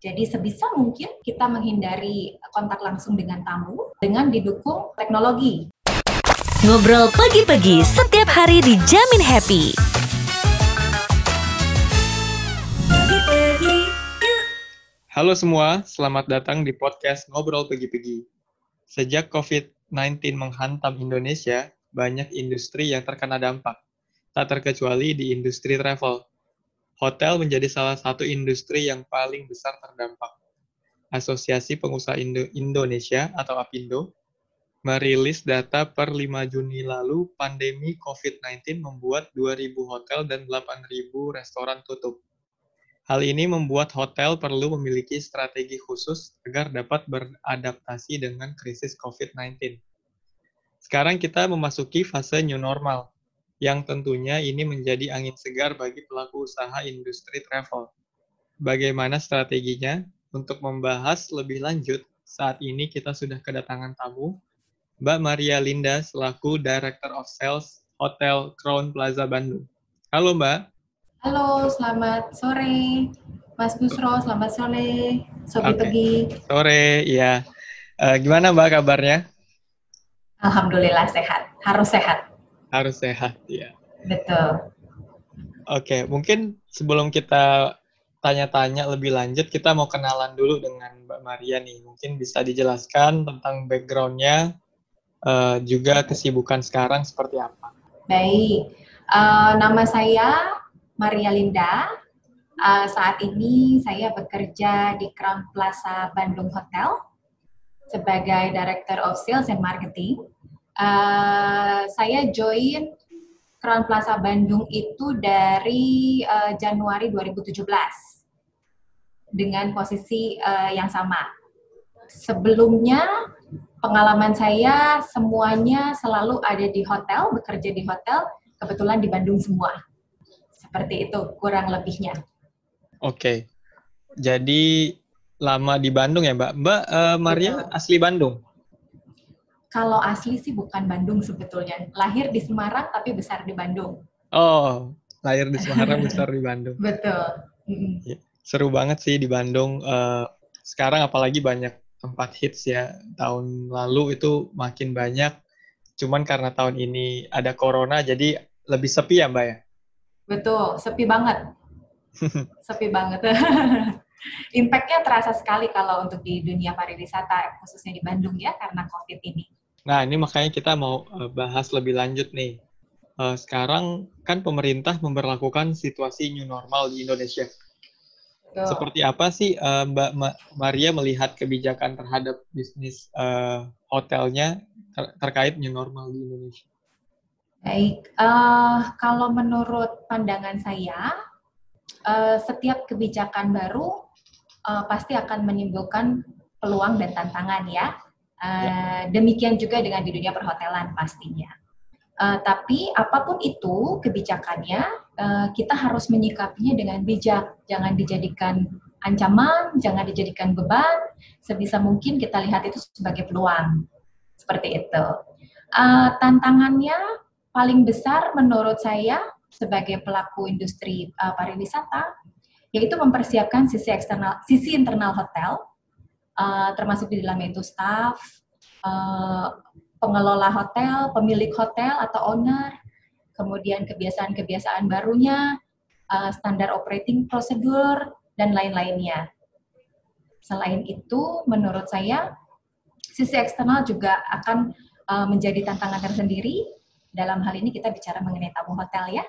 Jadi sebisa mungkin kita menghindari kontak langsung dengan tamu dengan didukung teknologi. Ngobrol pagi-pagi setiap hari dijamin happy. Halo semua, selamat datang di podcast Ngobrol Pagi-Pagi. Sejak COVID-19 menghantam Indonesia, banyak industri yang terkena dampak. Tak terkecuali di industri travel. Hotel menjadi salah satu industri yang paling besar terdampak. Asosiasi Pengusaha Indo Indonesia atau APindo merilis data per 5 Juni lalu pandemi COVID-19 membuat 2.000 hotel dan 8.000 restoran tutup. Hal ini membuat hotel perlu memiliki strategi khusus agar dapat beradaptasi dengan krisis COVID-19. Sekarang kita memasuki fase new normal, yang tentunya ini menjadi angin segar bagi pelaku usaha industri travel. Bagaimana strateginya? Untuk membahas lebih lanjut, saat ini kita sudah kedatangan tamu, Mbak Maria Linda selaku Director of Sales Hotel Crown Plaza Bandung. Halo Mbak. Halo, selamat sore. Mas Busro, selamat sore. Sobi okay. Pegi. Sore, iya. Uh, gimana Mbak kabarnya? Alhamdulillah sehat. Harus sehat harus sehat ya. Betul. Oke, mungkin sebelum kita tanya-tanya lebih lanjut, kita mau kenalan dulu dengan Mbak Maria nih. Mungkin bisa dijelaskan tentang backgroundnya, uh, juga kesibukan sekarang seperti apa. Baik, uh, nama saya Maria Linda. Uh, saat ini saya bekerja di Crown Plaza Bandung Hotel sebagai Director of Sales and Marketing. Uh, saya join Crown Plaza Bandung itu dari uh, Januari 2017 dengan posisi uh, yang sama. Sebelumnya pengalaman saya semuanya selalu ada di hotel, bekerja di hotel, kebetulan di Bandung semua. Seperti itu kurang lebihnya. Oke. Jadi lama di Bandung ya, Mbak. Mbak uh, Maria Betul. asli Bandung? Kalau asli sih bukan Bandung sebetulnya. Lahir di Semarang tapi besar di Bandung. Oh, lahir di Semarang besar di Bandung. Betul. Ya, seru banget sih di Bandung. Uh, sekarang apalagi banyak tempat hits ya. Tahun lalu itu makin banyak. Cuman karena tahun ini ada corona jadi lebih sepi ya Mbak ya? Betul, sepi banget. sepi banget. Impact-nya terasa sekali kalau untuk di dunia pariwisata, khususnya di Bandung ya, karena COVID ini. Nah, ini makanya kita mau eh, bahas lebih lanjut nih. Uh, sekarang kan pemerintah memperlakukan situasi new normal di Indonesia. Betul. Seperti apa sih uh, Mbak Ma Maria melihat kebijakan terhadap bisnis hotelnya ter terkait new normal di Indonesia? Baik, uh, kalau menurut pandangan saya, uh, setiap kebijakan baru uh, pasti akan menimbulkan peluang dan tantangan ya Uh, demikian juga dengan di dunia perhotelan pastinya. Uh, tapi apa pun itu kebijakannya, uh, kita harus menyikapinya dengan bijak. Jangan dijadikan ancaman, jangan dijadikan beban. Sebisa mungkin kita lihat itu sebagai peluang. Seperti itu. Uh, tantangannya paling besar menurut saya sebagai pelaku industri uh, pariwisata, yaitu mempersiapkan sisi eksternal, sisi internal hotel uh, termasuk di dalamnya itu staff, uh, pengelola hotel, pemilik hotel atau owner, kemudian kebiasaan-kebiasaan barunya, uh, standar operating procedure, dan lain-lainnya. Selain itu, menurut saya, sisi eksternal juga akan uh, menjadi tantangan tersendiri. Dalam hal ini kita bicara mengenai tamu hotel ya,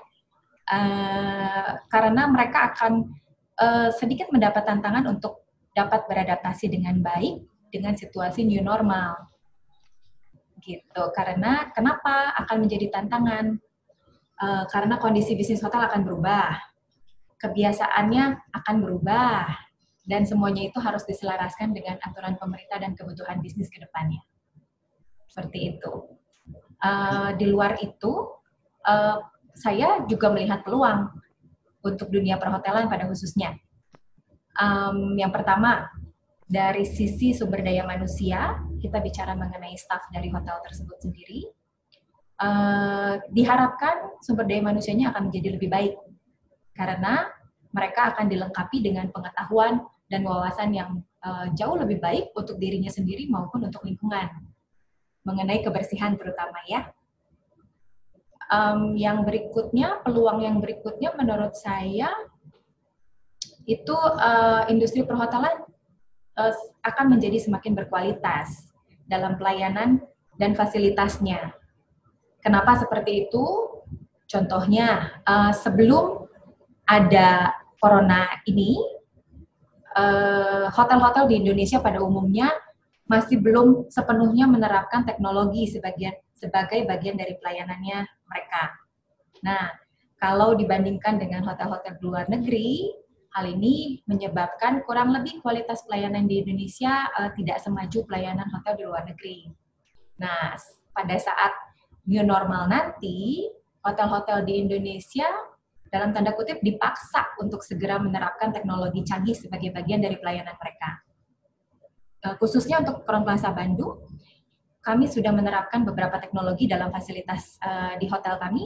uh, karena mereka akan uh, sedikit mendapat tantangan untuk dapat beradaptasi dengan baik dengan situasi new normal. Gitu. Karena kenapa akan menjadi tantangan? Uh, karena kondisi bisnis hotel akan berubah. Kebiasaannya akan berubah dan semuanya itu harus diselaraskan dengan aturan pemerintah dan kebutuhan bisnis ke depannya. Seperti itu. Uh, di luar itu, uh, saya juga melihat peluang untuk dunia perhotelan pada khususnya Um, yang pertama, dari sisi sumber daya manusia, kita bicara mengenai staff dari hotel tersebut sendiri. Uh, diharapkan sumber daya manusianya akan menjadi lebih baik karena mereka akan dilengkapi dengan pengetahuan dan wawasan yang uh, jauh lebih baik untuk dirinya sendiri maupun untuk lingkungan mengenai kebersihan terutama ya. Um, yang berikutnya, peluang yang berikutnya menurut saya itu uh, industri perhotelan uh, akan menjadi semakin berkualitas dalam pelayanan dan fasilitasnya. Kenapa seperti itu? Contohnya, uh, sebelum ada corona ini, hotel-hotel uh, di Indonesia pada umumnya masih belum sepenuhnya menerapkan teknologi sebagian sebagai bagian dari pelayanannya mereka. Nah, kalau dibandingkan dengan hotel-hotel luar negeri, hal ini menyebabkan kurang lebih kualitas pelayanan di Indonesia uh, tidak semaju pelayanan hotel di luar negeri. Nah, pada saat new normal nanti, hotel-hotel di Indonesia dalam tanda kutip dipaksa untuk segera menerapkan teknologi canggih sebagai bagian dari pelayanan mereka. Eh, khususnya untuk Crown Plaza Bandung, kami sudah menerapkan beberapa teknologi dalam fasilitas uh, di hotel kami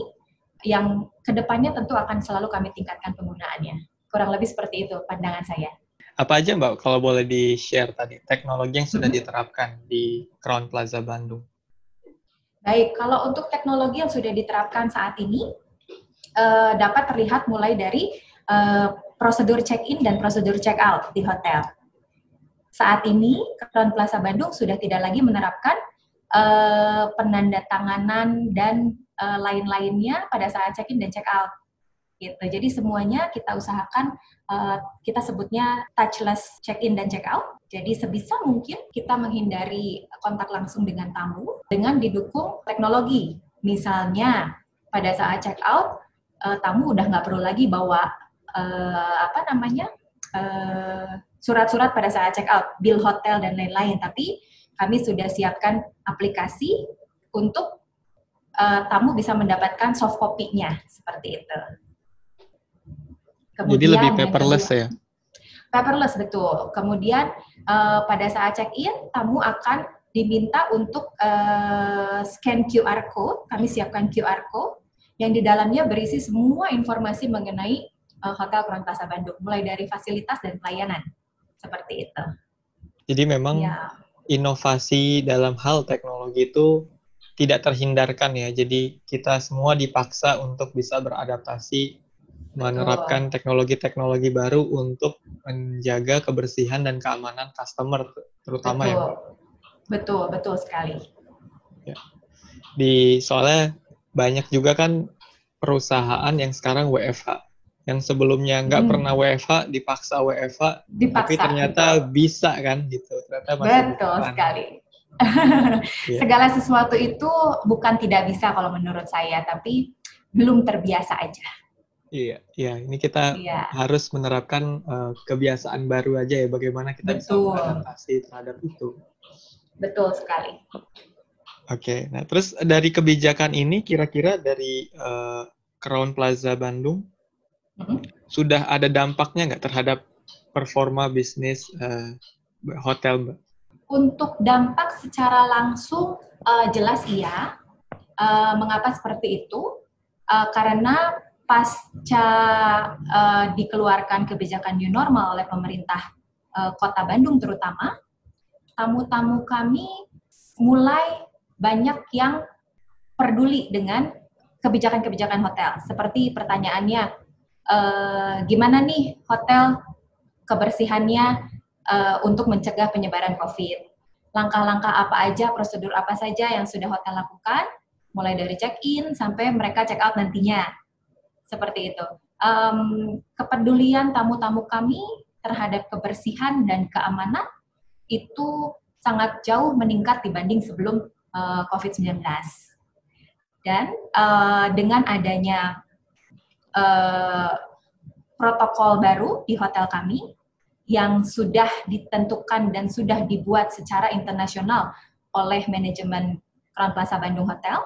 yang ke depannya tentu akan selalu kami tingkatkan penggunaannya. Kurang lebih seperti itu pandangan saya. Apa aja Mbak, kalau boleh di-share tadi, teknologi yang sudah diterapkan di Crown Plaza Bandung? Baik, kalau untuk teknologi yang sudah diterapkan saat ini, uh, dapat terlihat mulai dari uh, prosedur check-in dan prosedur check-out di hotel saat ini Crown Plaza Bandung sudah tidak lagi menerapkan uh, penandatanganan dan uh, lain-lainnya pada saat check-in dan check-out. Gitu. Jadi semuanya kita usahakan uh, kita sebutnya touchless check-in dan check-out. Jadi sebisa mungkin kita menghindari kontak langsung dengan tamu dengan didukung teknologi. Misalnya pada saat check-out uh, tamu udah nggak perlu lagi bawa uh, apa namanya uh, surat-surat pada saat check out, bill hotel dan lain-lain. Tapi kami sudah siapkan aplikasi untuk uh, tamu bisa mendapatkan soft copy-nya seperti itu. Kemudian, Jadi lebih paperless kedua, ya? Paperless betul. Kemudian uh, pada saat check-in tamu akan diminta untuk uh, scan QR code. Kami siapkan QR code yang di dalamnya berisi semua informasi mengenai uh, Hotel Crown Plaza Bandung, mulai dari fasilitas dan pelayanan seperti itu. Jadi memang ya. inovasi dalam hal teknologi itu tidak terhindarkan ya. Jadi kita semua dipaksa untuk bisa beradaptasi menerapkan teknologi-teknologi baru untuk menjaga kebersihan dan keamanan customer terutama ya, betul. ya. Betul, betul sekali. Ya. Di soalnya banyak juga kan perusahaan yang sekarang WFH yang sebelumnya nggak hmm. pernah WFH dipaksa WFH dipaksa, tapi ternyata betul. bisa kan gitu ternyata masih betul bukan. sekali yeah. segala sesuatu itu bukan tidak bisa kalau menurut saya tapi belum terbiasa aja Iya, iya. Ini kita iya. harus menerapkan uh, kebiasaan baru aja ya. Bagaimana kita Betul. bisa beradaptasi terhadap itu. Betul sekali. Oke. Okay. Nah, terus dari kebijakan ini, kira-kira dari uh, Crown Plaza Bandung, hmm. sudah ada dampaknya nggak terhadap performa bisnis uh, hotel, Mbak? Untuk dampak secara langsung uh, jelas iya. Uh, mengapa seperti itu? Uh, karena pasca uh, dikeluarkan kebijakan new normal oleh pemerintah uh, Kota Bandung terutama, tamu-tamu kami mulai banyak yang peduli dengan kebijakan-kebijakan hotel. Seperti pertanyaannya, uh, gimana nih hotel kebersihannya uh, untuk mencegah penyebaran COVID. Langkah-langkah apa aja, prosedur apa saja yang sudah hotel lakukan, mulai dari check-in sampai mereka check-out nantinya. Seperti itu. Um, kepedulian tamu-tamu kami terhadap kebersihan dan keamanan itu sangat jauh meningkat dibanding sebelum uh, COVID-19. Dan uh, dengan adanya uh, protokol baru di hotel kami yang sudah ditentukan dan sudah dibuat secara internasional oleh manajemen Crown Plaza Bandung Hotel.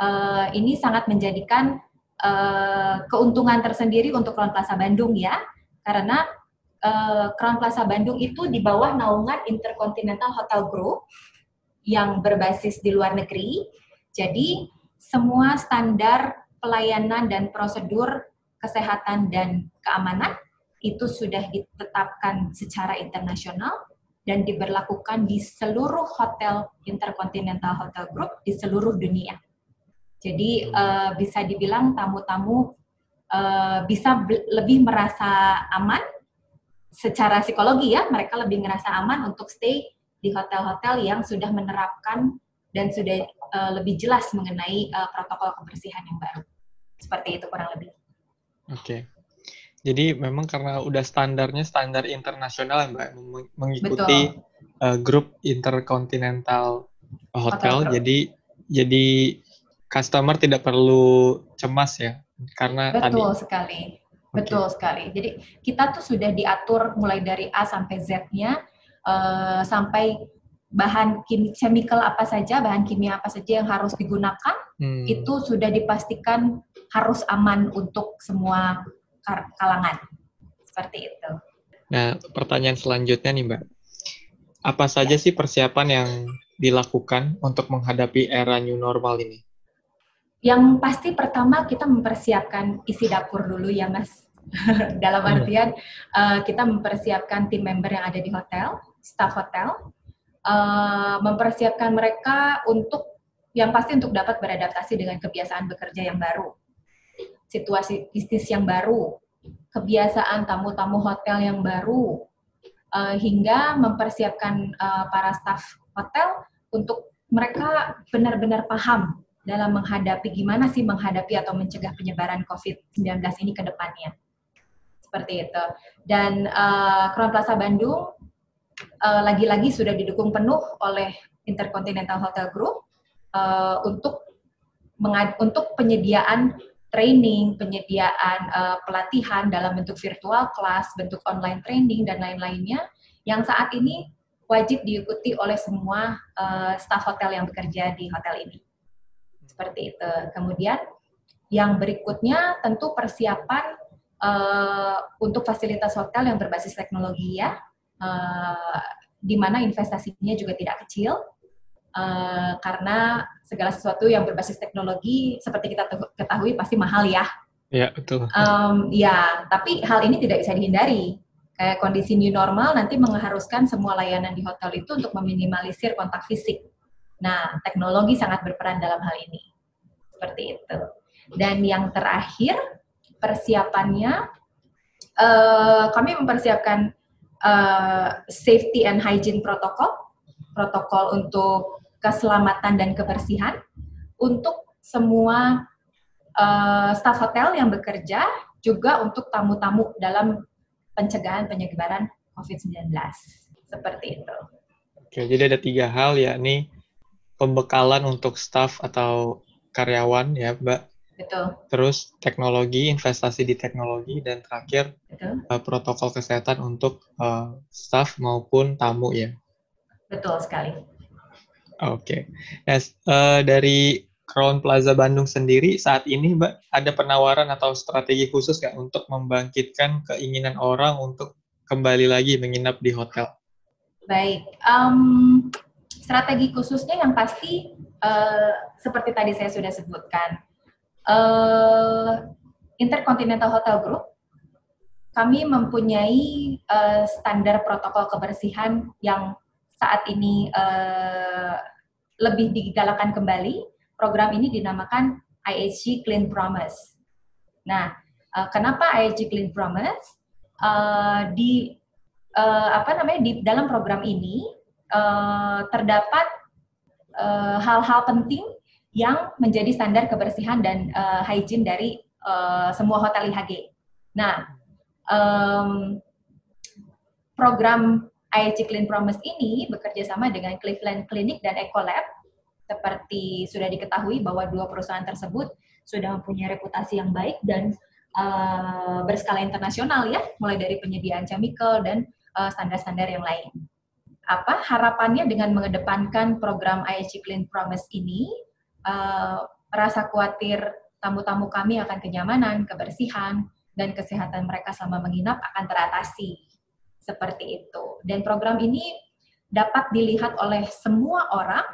Uh, ini sangat menjadikan uh, keuntungan tersendiri untuk Crown Plaza Bandung ya, karena uh, Crown Plaza Bandung itu di bawah naungan Intercontinental Hotel Group yang berbasis di luar negeri. Jadi semua standar pelayanan dan prosedur kesehatan dan keamanan itu sudah ditetapkan secara internasional dan diberlakukan di seluruh hotel Intercontinental Hotel Group di seluruh dunia. Jadi uh, bisa dibilang tamu-tamu uh, bisa lebih merasa aman secara psikologi ya, mereka lebih merasa aman untuk stay di hotel-hotel yang sudah menerapkan dan sudah uh, lebih jelas mengenai uh, protokol kebersihan yang baru. Seperti itu kurang lebih. Oke. Okay. Jadi memang karena udah standarnya standar internasional ya Mbak, mengikuti uh, grup Intercontinental Hotel, hotel jadi jadi customer tidak perlu cemas ya karena betul tadi. sekali betul sekali jadi kita tuh sudah diatur mulai dari A sampai Z-nya uh, sampai bahan chemical apa saja bahan kimia apa saja yang harus digunakan hmm. itu sudah dipastikan harus aman untuk semua kalangan seperti itu. Nah pertanyaan selanjutnya nih mbak apa saja ya. sih persiapan yang dilakukan untuk menghadapi era new normal ini? Yang pasti pertama kita mempersiapkan isi dapur dulu ya Mas. Dalam artian uh, kita mempersiapkan tim member yang ada di hotel, staff hotel, uh, mempersiapkan mereka untuk yang pasti untuk dapat beradaptasi dengan kebiasaan bekerja yang baru, situasi bisnis yang baru, kebiasaan tamu-tamu hotel yang baru, uh, hingga mempersiapkan uh, para staff hotel untuk mereka benar-benar paham dalam menghadapi gimana sih menghadapi atau mencegah penyebaran COVID-19 ini ke depannya. Seperti itu. Dan uh, Crown Plaza Bandung uh, lagi-lagi sudah didukung penuh oleh Intercontinental Hotel Group uh, untuk untuk penyediaan training, penyediaan uh, pelatihan dalam bentuk virtual class, bentuk online training dan lain-lainnya yang saat ini wajib diikuti oleh semua uh, staf hotel yang bekerja di hotel ini seperti itu. Kemudian yang berikutnya tentu persiapan uh, untuk fasilitas hotel yang berbasis teknologi ya, uh, di mana investasinya juga tidak kecil. Uh, karena segala sesuatu yang berbasis teknologi seperti kita ketahui pasti mahal ya. Ya betul. Um, ya, tapi hal ini tidak bisa dihindari. Kayak kondisi new normal nanti mengharuskan semua layanan di hotel itu untuk meminimalisir kontak fisik. Nah, teknologi sangat berperan dalam hal ini. Seperti itu. Dan yang terakhir, persiapannya, uh, kami mempersiapkan uh, safety and hygiene protokol, protokol untuk keselamatan dan kebersihan untuk semua uh, staf hotel yang bekerja, juga untuk tamu-tamu dalam pencegahan penyebaran COVID-19. Seperti itu. Oke, jadi ada tiga hal ya, nih pembekalan untuk staff atau karyawan ya, Mbak. Betul. Terus teknologi, investasi di teknologi dan terakhir Uh, protokol kesehatan untuk uh, staff maupun tamu ya. Betul sekali. Oke. Okay. Nah, uh, dari Crown Plaza Bandung sendiri saat ini Mbak ada penawaran atau strategi khusus nggak untuk membangkitkan keinginan orang untuk kembali lagi menginap di hotel? Baik, um, strategi khususnya yang pasti uh, seperti tadi saya sudah sebutkan, uh, Intercontinental Hotel Group kami mempunyai uh, standar protokol kebersihan yang saat ini uh, lebih digalakan kembali. Program ini dinamakan IHG Clean Promise. Nah, uh, kenapa IHG Clean Promise? Uh, di uh, apa namanya di dalam program ini uh, terdapat eh, hal-hal uh, penting yang menjadi standar kebersihan dan uh, hygiene dari uh, semua hotel IHG. Nah, um, program IHG Clean Promise ini bekerja sama dengan Cleveland Clinic dan Ecolab. Seperti sudah diketahui bahwa dua perusahaan tersebut sudah mempunyai reputasi yang baik dan uh, berskala internasional ya, mulai dari penyediaan chemical dan standar-standar uh, yang lain apa harapannya dengan mengedepankan program IHG Clean Promise ini uh, rasa khawatir tamu-tamu kami akan kenyamanan, kebersihan, dan kesehatan mereka selama menginap akan teratasi. Seperti itu. Dan program ini dapat dilihat oleh semua orang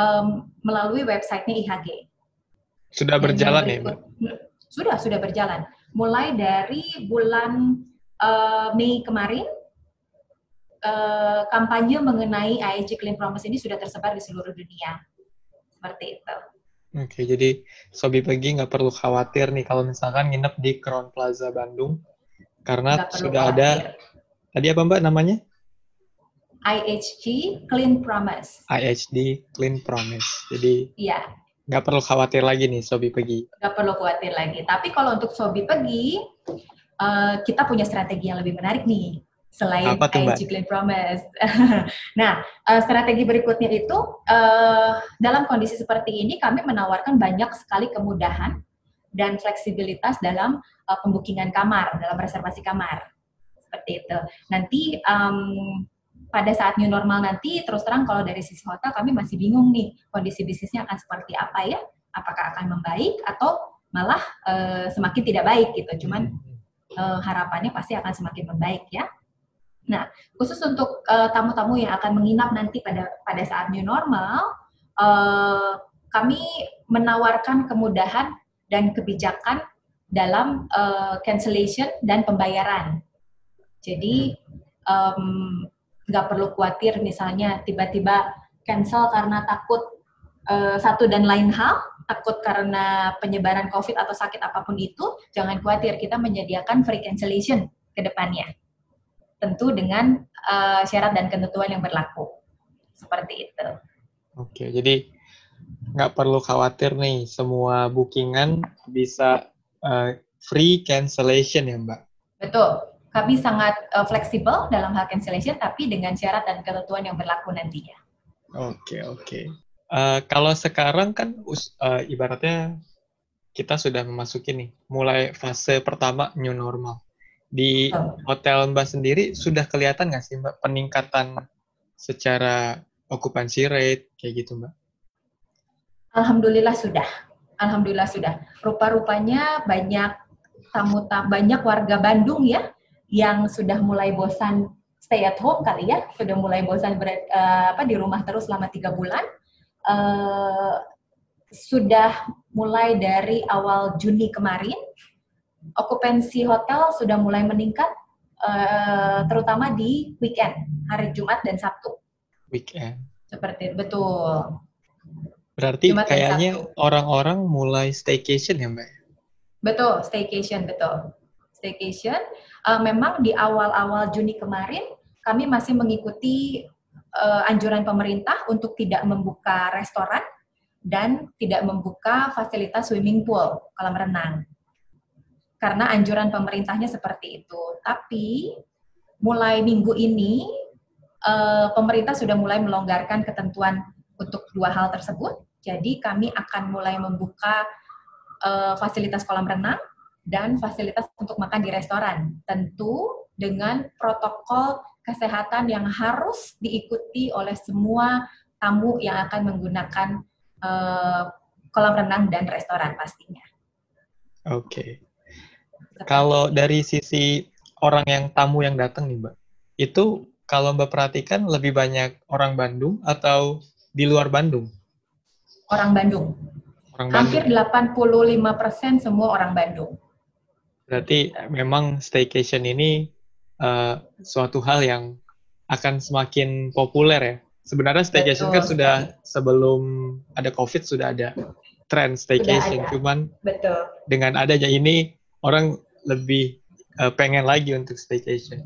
um, melalui websitenya IHG. Sudah berjalan ya, Mbak? Sudah, sudah berjalan. Mulai dari bulan uh, Mei kemarin uh, kampanye mengenai IHG Clean Promise ini sudah tersebar di seluruh dunia. Seperti itu. Oke, jadi Sobi Pegi nggak perlu khawatir nih kalau misalkan nginep di Crown Plaza Bandung karena sudah khawatir. ada tadi apa Mbak namanya? IHG Clean Promise. IHG Clean Promise. Jadi Iya. Nggak perlu khawatir lagi nih Sobi Pegi. Nggak perlu khawatir lagi. Tapi kalau untuk Sobi Pegi, uh, kita punya strategi yang lebih menarik nih selain Apa tuh, Clean Promise. nah, uh, strategi berikutnya itu uh, dalam kondisi seperti ini kami menawarkan banyak sekali kemudahan dan fleksibilitas dalam uh, pembukingan kamar, dalam reservasi kamar. Seperti itu. Nanti um, pada saat new normal nanti terus terang kalau dari sisi hotel kami masih bingung nih kondisi bisnisnya akan seperti apa ya? Apakah akan membaik atau malah uh, semakin tidak baik gitu. Cuman uh, harapannya pasti akan semakin membaik ya. Nah, khusus untuk eh, tamu-tamu yang akan menginap nanti pada pada saat new normal, uh, kami menawarkan kemudahan dan kebijakan dalam uh, cancellation dan pembayaran. Jadi nggak um, perlu khawatir misalnya tiba-tiba cancel karena takut uh, satu dan lain hal, takut karena penyebaran COVID atau sakit apa pun itu, jangan khawatir kita menyediakan free cancellation ke depannya tentu dengan uh, syarat dan ketentuan yang berlaku. Seperti itu. Oke, jadi nggak perlu khawatir nih, semua bookingan bisa uh, free cancellation ya Mbak? Betul. Kami sangat uh, fleksibel dalam hal cancellation, tapi dengan syarat dan ketentuan yang berlaku nantinya. Oke, oke. Uh, kalau sekarang kan uh, ibaratnya kita sudah memasuki nih, mulai fase pertama new normal. Di hotel Mbak sendiri sudah kelihatan nggak sih Mbak peningkatan secara okupansi rate kayak gitu Mbak? Alhamdulillah sudah. Alhamdulillah sudah. Rupa-rupanya banyak tamu banyak warga Bandung ya yang sudah mulai bosan stay at home kali ya, sudah mulai bosan ber, uh, apa di rumah terus selama tiga bulan. Uh, sudah mulai dari awal Juni kemarin okupansi hotel sudah mulai meningkat, uh, terutama di weekend, hari Jumat dan Sabtu. Weekend. Seperti betul. Berarti Jumat kayaknya orang-orang mulai staycation ya, Mbak? Betul, staycation, betul. Staycation. Uh, memang di awal-awal Juni kemarin, kami masih mengikuti uh, anjuran pemerintah untuk tidak membuka restoran dan tidak membuka fasilitas swimming pool, kolam renang karena anjuran pemerintahnya seperti itu. Tapi mulai minggu ini uh, pemerintah sudah mulai melonggarkan ketentuan untuk dua hal tersebut. Jadi kami akan mulai membuka uh, fasilitas kolam renang dan fasilitas untuk makan di restoran. Tentu dengan protokol kesehatan yang harus diikuti oleh semua tamu yang akan menggunakan uh, kolam renang dan restoran pastinya. Oke. Okay. Kalau dari sisi orang yang tamu yang datang nih, Mbak, itu kalau Mbak perhatikan lebih banyak orang Bandung atau di luar Bandung? Orang Bandung. Orang Hampir Bandung. 85% semua orang Bandung. Berarti memang staycation ini uh, suatu hal yang akan semakin populer ya. Sebenarnya staycation Betul, kan sudah sebelum ada COVID sudah ada tren staycation, cuman Betul. dengan adanya ini orang lebih uh, pengen lagi untuk staycation.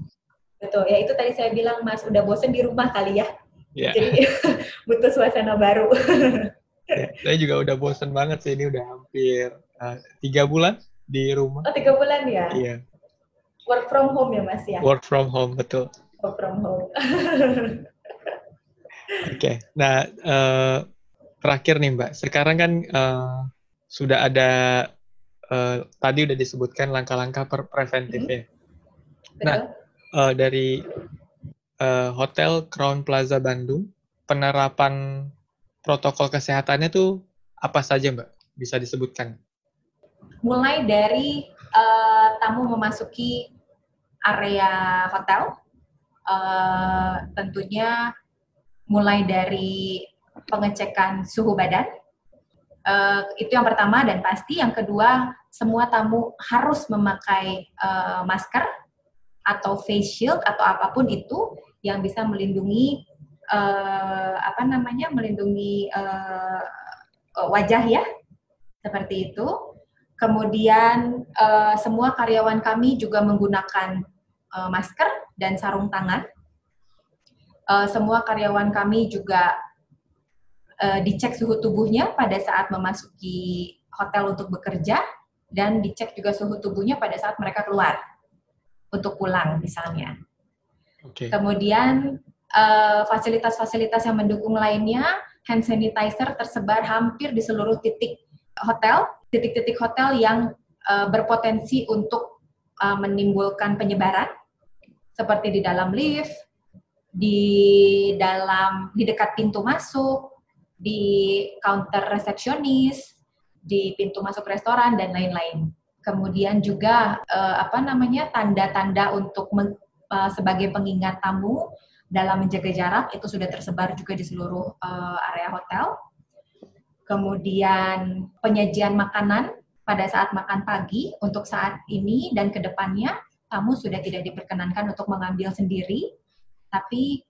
Betul, ya itu tadi saya bilang Mas, udah bosen di rumah kali ya. Yeah. Jadi butuh suasana baru. ya, saya juga udah bosen banget sih, ini udah hampir uh, tiga bulan di rumah. Oh, tiga bulan ya? Iya. Work from home ya Mas ya? Work from home, betul. Work from home. Oke, okay. nah uh, terakhir nih Mbak, sekarang kan uh, sudah ada uh, tadi udah disebutkan langkah-langkah preventifnya. Hmm. Nah, uh, dari uh, Hotel Crown Plaza Bandung, penerapan protokol kesehatannya tuh apa saja, Mbak? Bisa disebutkan? Mulai dari uh, tamu memasuki area hotel, uh, tentunya mulai dari pengecekan suhu badan, Uh, itu yang pertama dan pasti. Yang kedua, semua tamu harus memakai uh, masker atau face shield atau apa pun itu yang bisa melindungi uh, apa namanya melindungi uh, wajah ya seperti itu. Kemudian uh, semua karyawan kami juga menggunakan uh, masker dan sarung tangan. Uh, semua karyawan kami juga uh, dicek suhu tubuhnya pada saat memasuki hotel untuk bekerja dan dicek juga suhu tubuhnya pada saat mereka keluar untuk pulang misalnya. Okay. Kemudian eh, fasilitas-fasilitas uh, yang mendukung lainnya, hand sanitizer tersebar hampir di seluruh titik hotel, titik-titik hotel yang uh, berpotensi untuk uh, menimbulkan penyebaran, seperti di dalam lift, di dalam di dekat pintu masuk, di counter resepsionis, di pintu masuk restoran dan lain-lain kemudian juga uh, apa namanya tanda-tanda untuk men, uh, sebagai pengingat tamu dalam menjaga jarak itu sudah tersebar juga di seluruh uh, area hotel. Kemudian penyajian makanan pada saat makan pagi untuk saat ini dan ke depannya tamu sudah tidak diperkenankan untuk mengambil sendiri, tapi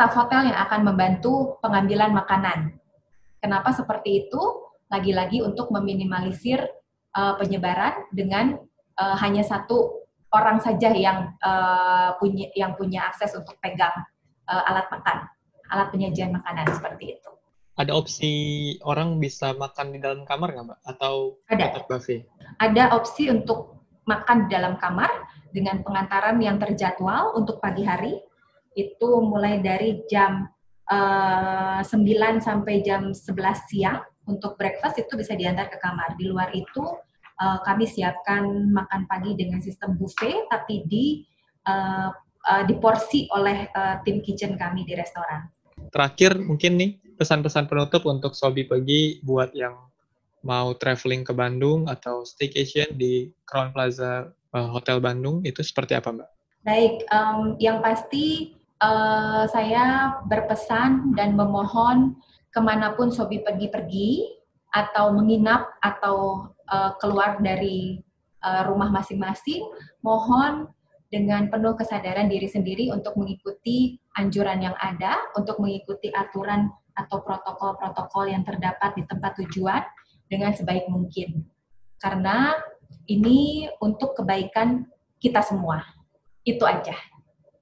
staf hotel yang akan membantu pengambilan makanan. Kenapa seperti itu? Lagi-lagi untuk meminimalisir uh, penyebaran dengan uh, hanya satu orang saja yang uh, punya yang punya akses untuk pegang uh, alat makan, alat penyajian makanan seperti itu. Ada opsi orang bisa makan di dalam kamar nggak, Mbak? Atau ada buffet? Ada opsi untuk makan di dalam kamar dengan pengantaran yang terjadwal untuk pagi hari itu mulai dari jam uh, 9 sampai jam 11 siang untuk breakfast itu bisa diantar ke kamar. Di luar itu uh, kami siapkan makan pagi dengan sistem buffet, tapi di uh, uh, diporsi oleh uh, tim kitchen kami di restoran. Terakhir mungkin nih pesan-pesan penutup untuk Sobi Pagi buat yang mau traveling ke Bandung atau staycation di Crown Plaza uh, Hotel Bandung itu seperti apa Mbak? Baik, um, yang pasti uh, saya berpesan dan memohon ke mana pun Sobi pergi-pergi atau menginap atau uh, keluar dari uh, rumah masing-masing, mohon dengan penuh kesadaran diri sendiri untuk mengikuti anjuran yang ada, untuk mengikuti aturan atau protokol-protokol yang terdapat di tempat tujuan dengan sebaik mungkin. Karena ini untuk kebaikan kita semua. Itu aja.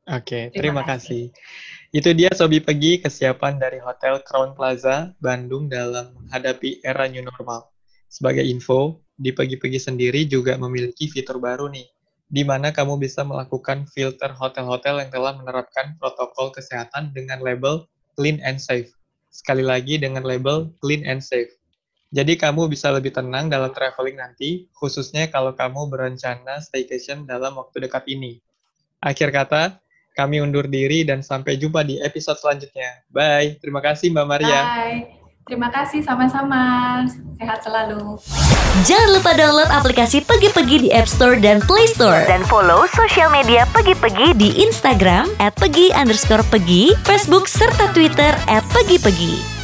Oke, terima, terima kasih. kasih. Itu dia Sobi Pegi, kesiapan dari Hotel Crown Plaza, Bandung dalam menghadapi era new normal. Sebagai info, di Pegi-Pegi sendiri juga memiliki fitur baru nih, di mana kamu bisa melakukan filter hotel-hotel yang telah menerapkan protokol kesehatan dengan label clean and safe. Sekali lagi dengan label clean and safe. Jadi kamu bisa lebih tenang dalam traveling nanti, khususnya kalau kamu berencana staycation dalam waktu dekat ini. Akhir kata, kami undur diri dan sampai jumpa di episode selanjutnya. Bye. Terima kasih Mbak Maria. Bye. Terima kasih sama-sama. Sehat selalu. Jangan lupa download aplikasi Pegi-Pegi di App Store dan Play Store. Dan follow sosial media Pegi-Pegi di Instagram at Pegi underscore Pegi, Facebook, serta Twitter at Pegi-Pegi.